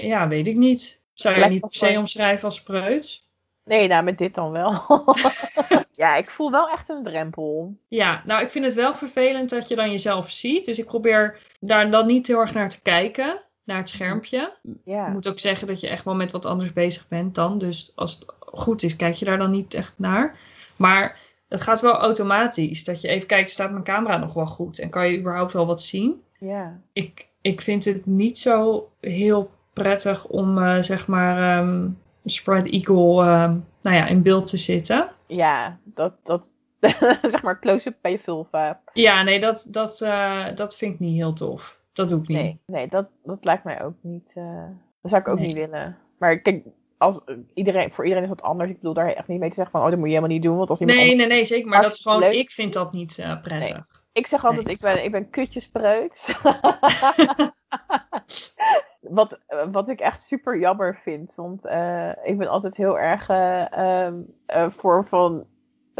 Ja, weet ik niet. Zou je Lijkt niet per se omschrijven als preuts? Nee, nou, met dit dan wel. ja, ik voel wel echt een drempel. Ja, nou ik vind het wel vervelend dat je dan jezelf ziet. Dus ik probeer daar dan niet heel erg naar te kijken, naar het schermpje. Ja. Ik moet ook zeggen dat je echt wel met wat anders bezig bent dan. Dus als het goed is, kijk je daar dan niet echt naar. Maar het gaat wel automatisch. Dat je even kijkt, staat mijn camera nog wel goed? En kan je überhaupt wel wat zien? Ja. Ik, ik vind het niet zo heel prettig om, eh, zeg maar, ehm, spread eagle ehm, nou ja, in beeld te zitten. Ja, dat, dat zeg maar close-up bij je vulva. Ja, nee, dat, dat, eh, dat vind ik niet heel tof. Dat doe ik niet. Nee, nee dat, dat lijkt mij ook niet. eh, dat zou ik ook Nee. niet willen. Maar kijk, als, iedereen, voor iedereen is dat anders. Ik bedoel daar echt niet mee te zeggen van, oh, dat moet je helemaal niet doen. Want als iemand Nee, anders- nee, nee, zeker. Maar dat is gewoon, leuk. ik vind dat niet eh, prettig. Ik zeg altijd, Nee. ik ben, ik ben kutjespreut. wat, eh, wat ik echt super jammer vind. Want eh, ik ben altijd heel erg eh, voor van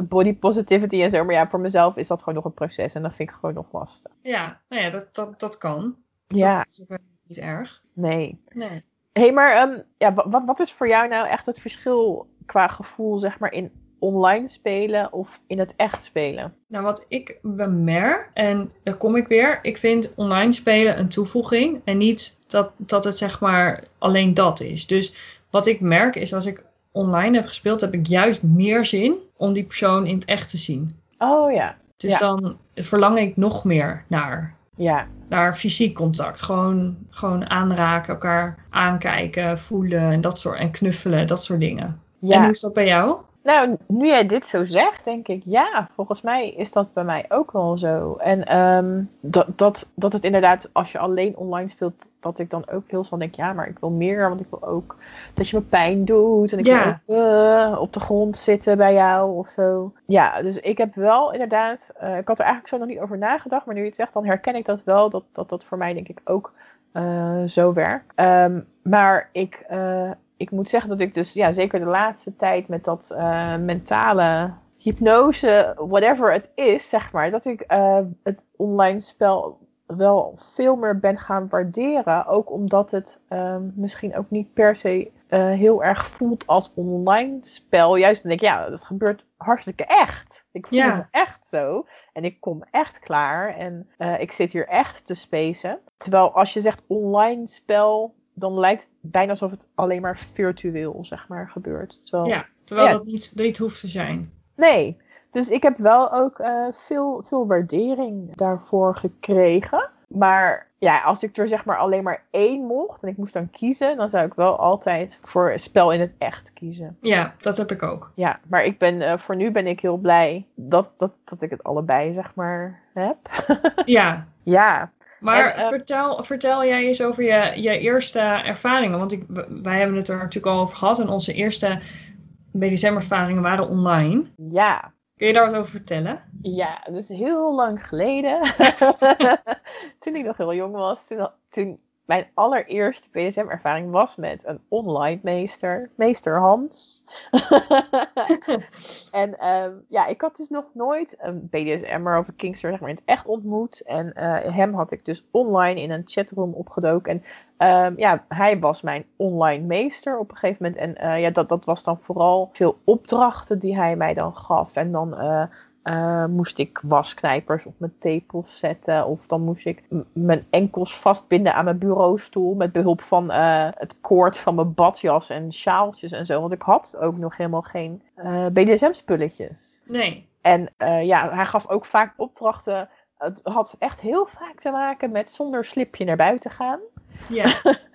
body positivity en zo. Maar ja, voor mezelf is dat gewoon nog een proces. En dat vind ik gewoon nog lastig. Ja, nou ja, dat, dat, dat kan. Ja, Dat is niet erg. nee. Nee. Hé, hey, maar ehm, ja, wa- wat, wat is voor jou nou echt het verschil qua gevoel, zeg maar, in online spelen of in het echt spelen? Nou, wat ik bemerk, en daar kom ik weer, ik vind online spelen een toevoeging en niet dat, dat het zeg maar alleen dat is. Dus wat ik merk is als ik online heb gespeeld, heb ik juist meer zin om die persoon in het echt te zien. Oh ja, Dus Ja. dan verlang ik nog meer naar, ja. naar fysiek contact. Gewoon, gewoon aanraken, elkaar aankijken, voelen en dat soort en knuffelen, dat soort dingen. En hoe is dat bij jou? Nou, nu jij dit zo zegt, denk ik, ja, volgens mij is dat bij mij ook wel zo. En ehm, dat, dat, dat het inderdaad, als je alleen online speelt, dat ik dan ook heel snel denk, ja, maar ik wil meer, want ik wil ook dat je me pijn doet. En ik Ja. wil ook eh, op de grond zitten bij jou of zo. Ja, dus ik heb wel inderdaad, eh, ik had er eigenlijk zo nog niet over nagedacht, maar nu je het zegt, dan herken ik dat wel, dat dat, dat voor mij denk ik ook eh, zo werkt. Ehm, maar ik, ik moet zeggen dat ik dus, ja, zeker de laatste tijd met dat eh, mentale hypnose, whatever het is, zeg maar, dat ik eh, het online spel wel veel meer ben gaan waarderen. Ook omdat het ehm, misschien ook niet per se eh, heel erg voelt als online spel. Juist dan denk ik, ja, dat gebeurt hartstikke echt. Ik voel Ja. me echt zo. En ik kom echt klaar. En ik zit hier echt te spacen. Terwijl als je zegt online spel, dan lijkt het bijna alsof het alleen maar virtueel, zeg maar, gebeurt. Terwijl, Ja, terwijl Ja. dat niet, niet hoeft te zijn. Nee. Dus ik heb wel ook eh, veel, veel waardering daarvoor gekregen. Maar ja, als ik er zeg maar alleen maar één mocht en ik moest dan kiezen, dan zou ik wel altijd voor spel in het echt kiezen. Ja, dat heb ik ook. Ja, maar ik ben, eh, voor nu ben ik heel blij dat, dat, dat ik het allebei zeg maar heb. Ja, ja. Maar En, eh, vertel, vertel jij eens over je, je eerste ervaringen. Want ik, wij hebben het er natuurlijk al over gehad. En onze eerste BDSM-ervaringen waren online. Ja. Kun je daar wat over vertellen? Ja, dus heel lang geleden. toen ik nog heel jong was, toen, toen mijn allereerste BDSM-ervaring was met een online meester, meester Hans. en ehm, ja, ik had dus nog nooit een BDSM'er of een Kingster zeg maar, in het echt ontmoet. En eh, hem had ik dus online in een chatroom opgedoken. En ehm, ja, hij was mijn online meester op een gegeven moment. En eh, ja, dat, dat was dan vooral veel opdrachten die hij mij dan gaf. En dan eh, uh, moest ik wasknijpers op mijn tepels zetten. Of dan moest ik mijn enkels vastbinden aan mijn bureaustoel. Met behulp van uh, het koord van mijn badjas en sjaaltjes en zo. Want ik had ook nog helemaal geen uh, BDSM-spulletjes. Nee. En ja, hij gaf ook vaak opdrachten. Het had echt heel vaak te maken met zonder slipje naar buiten gaan. Ja.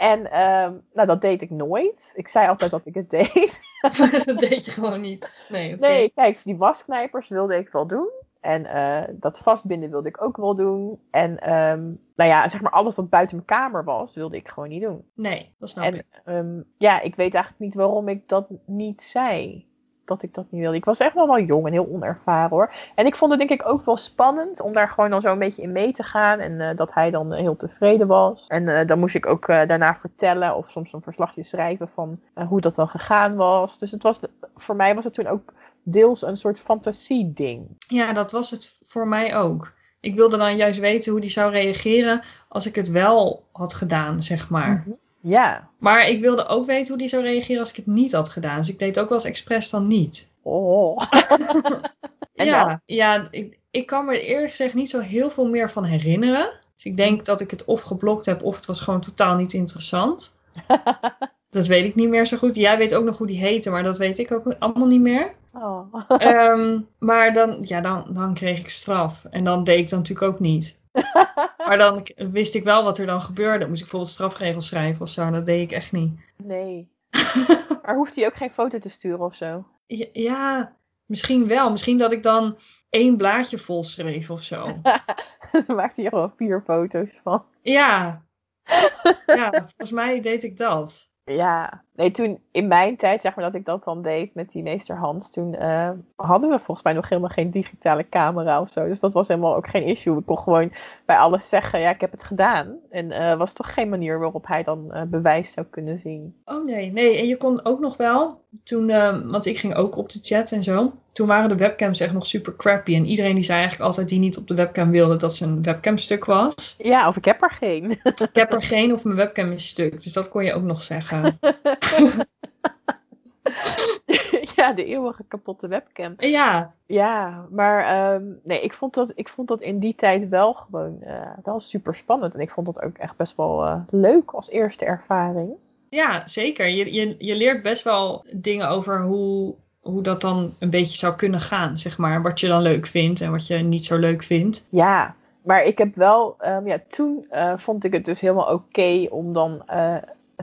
en um, nou, dat deed ik nooit. Ik zei altijd dat ik het deed. dat deed je gewoon niet. Nee, okay. nee, kijk, die wasknijpers wilde ik wel doen. En uh, dat vastbinden wilde ik ook wel doen. En um, nou ja, zeg maar alles wat buiten mijn kamer was, wilde ik gewoon niet doen. Nee, dat snap en, ik. Um, ja, ik weet eigenlijk niet waarom ik dat niet zei. Dat ik dat niet wilde. Ik was echt wel wel jong en heel onervaren hoor. En ik vond het denk ik ook wel spannend om daar gewoon dan zo een beetje in mee te gaan. En uh, dat hij dan heel tevreden was. En uh, dan moest ik ook daarna vertellen of soms een verslagje schrijven van hoe dat dan gegaan was. Dus het was, voor mij was het toen ook deels een soort fantasie-ding. Ja, dat was het voor mij ook. Ik wilde dan juist weten hoe die zou reageren als ik het wel had gedaan, zeg maar. Mm -hmm. Ja. Maar ik wilde ook weten hoe die zou reageren als ik het niet had gedaan. Dus ik deed het ook wel eens expres dan niet. Oh. ja, dan? ja ik, ik kan me eerlijk gezegd niet zo heel veel meer van herinneren. Dus ik denk dat ik het of geblokt heb of het was gewoon totaal niet interessant. dat weet ik niet meer zo goed. Jij weet ook nog hoe die heette, maar dat weet ik ook allemaal niet meer. Oh. um, maar dan, ja, dan, dan kreeg ik straf. En dan deed ik dat natuurlijk ook niet. maar dan wist ik wel wat er dan gebeurde. Moest ik bijvoorbeeld strafregels schrijven of zo. Dat deed ik echt niet. Nee. maar hoeft hij ook geen foto te sturen of zo? Ja, ja, misschien wel. Misschien dat ik dan één blaadje vol schreef of zo. dan maakte hij er wel vier foto's van. Ja. ja, volgens mij deed ik dat. Ja, nee, toen in mijn tijd, zeg maar, dat ik dat dan deed met die meester Hans, toen uh, hadden we volgens mij nog helemaal geen digitale camera of zo. Dus dat was helemaal ook geen issue. Ik kon gewoon bij alles zeggen, ja, ik heb het gedaan. En uh, was toch geen manier waarop hij dan uh, bewijs zou kunnen zien. Oh nee, nee. En je kon ook nog wel, toen, want ik ging ook op de chat en zo. Toen waren de webcams echt nog super crappy. En iedereen die zei eigenlijk altijd die niet op de webcam wilde dat zijn webcam stuk was. Ja, of ik heb er geen. ik heb er geen of mijn webcam is stuk. Dus dat kon je ook nog zeggen. ja, de eeuwige kapotte webcam. Ja. Ja, maar um, nee, ik vond, dat, ik vond dat in die tijd wel gewoon uh, wel super spannend. En ik vond dat ook echt best wel uh, leuk als eerste ervaring. Ja, zeker. Je, je, je leert best wel dingen over hoe, hoe dat dan een beetje zou kunnen gaan, zeg maar. Wat je dan leuk vindt en wat je niet zo leuk vindt. Ja, maar ik heb wel, um, ja, toen uh, vond ik het dus helemaal oké okay om dan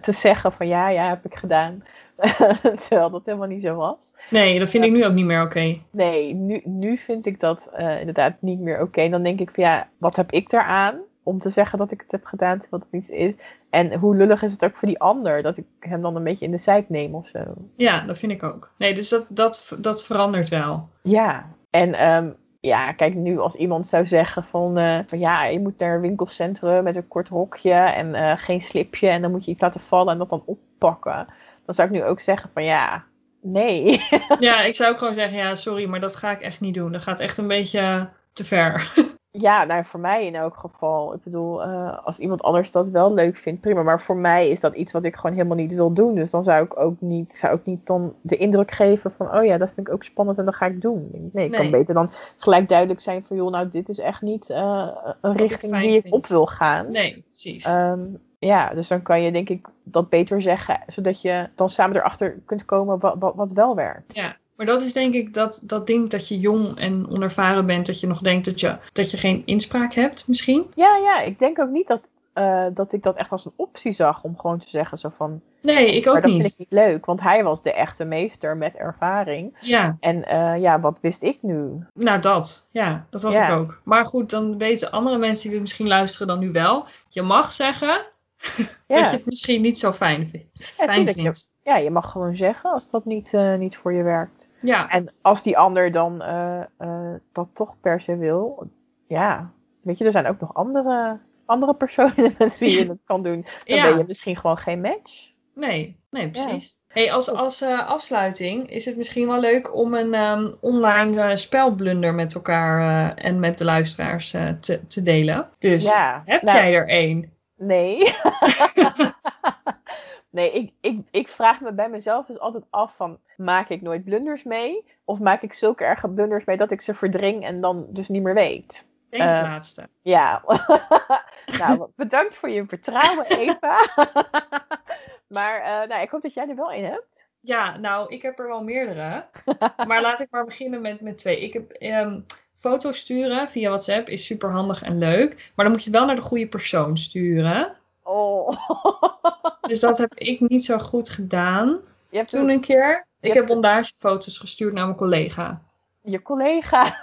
te zeggen van ja, ja, heb ik gedaan. Terwijl dat helemaal niet zo was. Nee, dat vind ik nu ook niet meer oké. Okay. Nee, nu, nu vind ik dat uh, inderdaad niet meer oké. Okay. Dan denk ik van ja, wat heb ik daaraan om te zeggen dat ik het heb gedaan terwijl het iets is. En hoe lullig is het ook voor die ander dat ik hem dan een beetje in de zijk neem of zo. Ja, dat vind ik ook. Nee, dus dat, dat, dat verandert wel. Ja, en um, ja, kijk, nu als iemand zou zeggen van, uh, van ja, je moet naar een winkelcentrum met een kort rokje en uh, geen slipje en dan moet je iets laten vallen en dat dan oppakken. Dan zou ik nu ook zeggen van ja, nee. ja, ik zou ook gewoon zeggen, ja, sorry, maar dat ga ik echt niet doen. Dat gaat echt een beetje te ver. Ja, nou voor mij in elk geval. Ik bedoel, uh, als iemand anders dat wel leuk vindt, prima. Maar voor mij is dat iets wat ik gewoon helemaal niet wil doen. Dus dan zou ik ook niet, ik zou ook niet dan de indruk geven van, oh ja, dat vind ik ook spannend en dat ga ik doen. Nee, ik nee. kan beter dan gelijk duidelijk zijn van, joh, nou, dit is echt niet uh, een Wat richting ik die ik vind. op wil gaan. Nee, precies. Um, ja, dus dan kan je denk ik dat beter zeggen, zodat je dan samen erachter kunt komen wat, wat, wat wel werkt. Ja, maar dat is denk ik dat, dat ding dat je jong en onervaren bent, dat je nog denkt dat je, dat je geen inspraak hebt misschien. Ja, ja, ik denk ook niet dat, uh, dat ik dat echt als een optie zag om gewoon te zeggen zo van... Nee, ik maar ook dat niet. vind ik niet leuk, want hij was de echte meester met ervaring. Ja, En uh, ja, wat wist ik nu? nou dat. Ja, dat had Ja. ik ook. Maar goed, dan weten andere mensen die dit misschien luisteren dan nu wel. Je mag zeggen Ja, dat je het misschien niet zo fijn, vindt. fijn vindt. ja je mag gewoon zeggen als dat niet, uh, niet voor je werkt. Ja, En als die ander dan uh, uh, dat toch per se wil, ja, weet je, er zijn ook nog andere andere personen met wie je het kan doen, dan Ja. ben je misschien gewoon geen match. Nee, nee, precies. Hey, als als eh, afsluiting is het misschien wel leuk om een ehm, online eh, spelblunder met elkaar eh, en met de luisteraars eh, te, te delen. Dus Ja, heb nou, jij er één? Nee. nee, ik, ik, ik vraag me bij mezelf dus altijd af van, maak ik nooit blunders mee? Of maak ik zulke erge blunders mee dat ik ze verdring en dan dus niet meer weet? Denk het Eh, laatste. Ja. nou, bedankt voor je vertrouwen, Eva. maar eh, nou, ik hoop dat jij er wel in hebt. Ja, nou, ik heb er wel meerdere. maar laat ik maar beginnen met, met twee. Ik heb ehm, foto's sturen via WhatsApp is super handig en leuk. Maar dan moet je het wel naar de goede persoon sturen. Oh. Dus dat heb ik niet zo goed gedaan je hebt toen een, een keer. Ik heb bondagefoto's gestuurd naar mijn collega. je collega.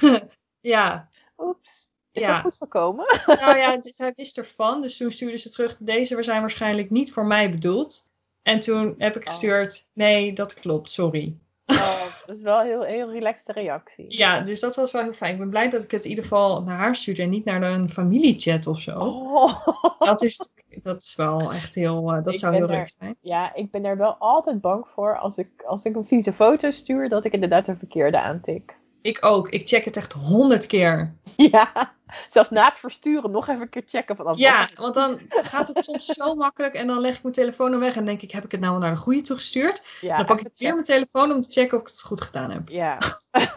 Ja, Oeps. Is Ja. dat goed gekomen? nou ja, zij wist ervan. Dus toen stuurde ze terug, deze zijn waarschijnlijk niet voor mij bedoeld. En toen heb ik Oh. gestuurd, nee, dat klopt, sorry. Oh, dat is wel een heel, heel relaxte reactie. Ja, dus dat was wel heel fijn. Ik ben blij dat ik het in ieder geval naar haar stuurde en niet naar een familiechat of zo. Oh. Dat, is, dat is wel echt heel, eh, dat Ik zou heel leuk zijn. Ja, ik ben er wel altijd bang voor als ik, als ik een vieze foto stuur, dat ik inderdaad een verkeerde aantik. Ik ook. Ik check het echt honderd keer. Ja, zelfs na het versturen nog even een keer checken van Ja, want dan gaat het soms zo makkelijk en dan leg ik mijn telefoon er weg en denk ik, heb ik het nou wel naar de goede toegestuurd? ja, dan pak ik weer mijn telefoon om te checken of ik het goed gedaan heb. Ja.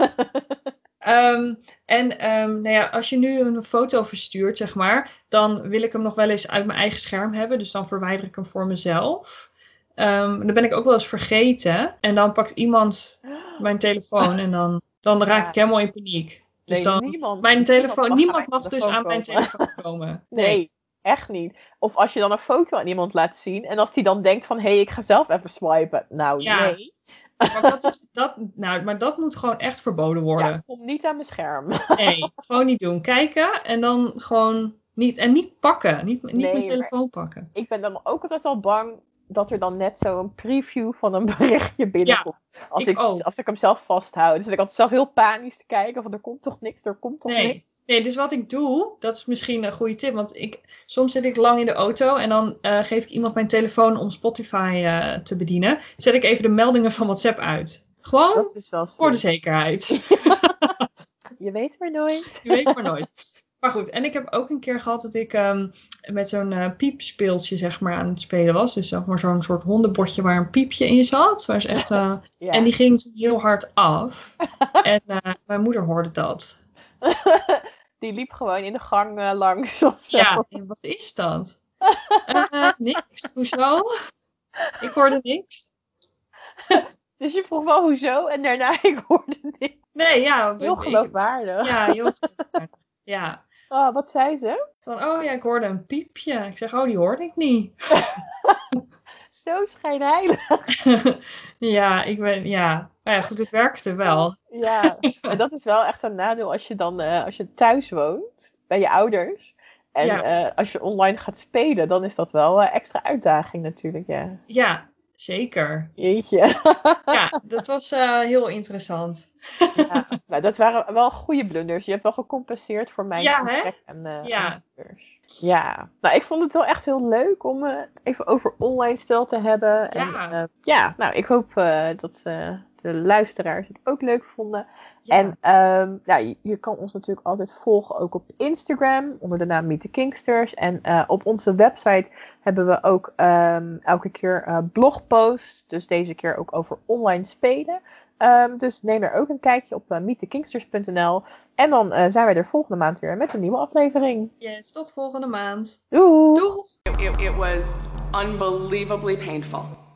Ehm, en ehm, nou ja, als je nu een foto verstuurt, zeg maar, dan wil ik hem nog wel eens uit mijn eigen scherm hebben. Dus dan verwijder ik hem voor mezelf. Ehm, dan ben ik ook wel eens vergeten. En dan pakt iemand mijn telefoon en dan, dan raak ik helemaal in paniek. Dus Nee, dan, niemand, mijn telefoon, niemand mag dus aan mijn telefoon komen. Nee, echt niet. Of als je dan een foto aan iemand laat zien en als die dan denkt van, hé, hey, ik ga zelf even swipen. Nou, Ja. nee. Maar dat, is, dat, nou, maar dat moet gewoon echt verboden worden. Ja, kom niet aan mijn scherm. Nee, gewoon niet doen. Kijken en dan gewoon niet. En niet pakken. Niet, niet Nee, mijn telefoon pakken. ik ben dan ook altijd al bang dat er dan net zo'n preview van een berichtje binnenkomt. als, ik als ik hem zelf vasthoud. Dus ik altijd zelf heel panisch te kijken van er komt toch niks, er komt toch Nee. niks. Nee, dus wat ik doe, dat is misschien een goede tip. Want ik, soms zit ik lang in de auto en dan eh, geef ik iemand mijn telefoon om Spotify eh, te bedienen. Zet ik even de meldingen van WhatsApp uit. Gewoon Dat is wel voor de zekerheid. Je weet maar nooit. Je weet maar nooit. Maar goed, en ik heb ook een keer gehad dat ik ehm, met zo'n eh, piepspeeltje zeg maar aan het spelen was. Dus zeg maar zo'n soort hondenbordje waar een piepje in zat. Waar is echt, eh, Ja. En die ging heel hard af. en eh, mijn moeder hoorde dat. Die liep gewoon in de gang langs of zo. Ja, en wat is dat? Niks. Hoezo? Ik hoorde niks. Dus je vroeg wel hoezo en daarna ik hoorde niks. Nee, ja. Heel ik- geloofwaardig. Ja, heel geloofwaardig. Ja. Oh, wat zei ze? Van, oh ja, ik hoorde een piepje. Ik zeg, oh, die hoorde ik niet. Zo schijnheilig. ja, ik ben, ja. Maar ja, goed, het werkte wel. Ja, en dat is wel echt een nadeel als je dan eh, als je thuis woont bij je ouders. En Ja. eh, als je online gaat spelen, dan is dat wel een extra uitdaging natuurlijk. Ja. Ja, zeker. Jeetje. Ja, dat was eh, heel interessant. ja. Nou, dat waren wel goede blunders. Je hebt wel gecompenseerd voor mijn Ja, hè? gebrek en, eh, Ja. blunders. Ja, nou ik vond het wel echt heel leuk om eh, het even over online spel te hebben. En, Ja. eh, ja, nou ik hoop eh, dat eh, de luisteraars het ook leuk vonden. Ja. En ehm, ja, je, je kan ons natuurlijk altijd volgen ook op Instagram onder de naam Meet the Kingsters. En eh, op onze website hebben we ook ehm, elke keer eh, blogposts. Dus deze keer ook over online spelen. Ehm, dus neem er ook een kijkje op uh, meetthekingsters.nl. En dan eh, zijn wij er volgende maand weer met een nieuwe aflevering. Yes, tot volgende maand. Doei! Doeg! It, it, it was unbelievably painful.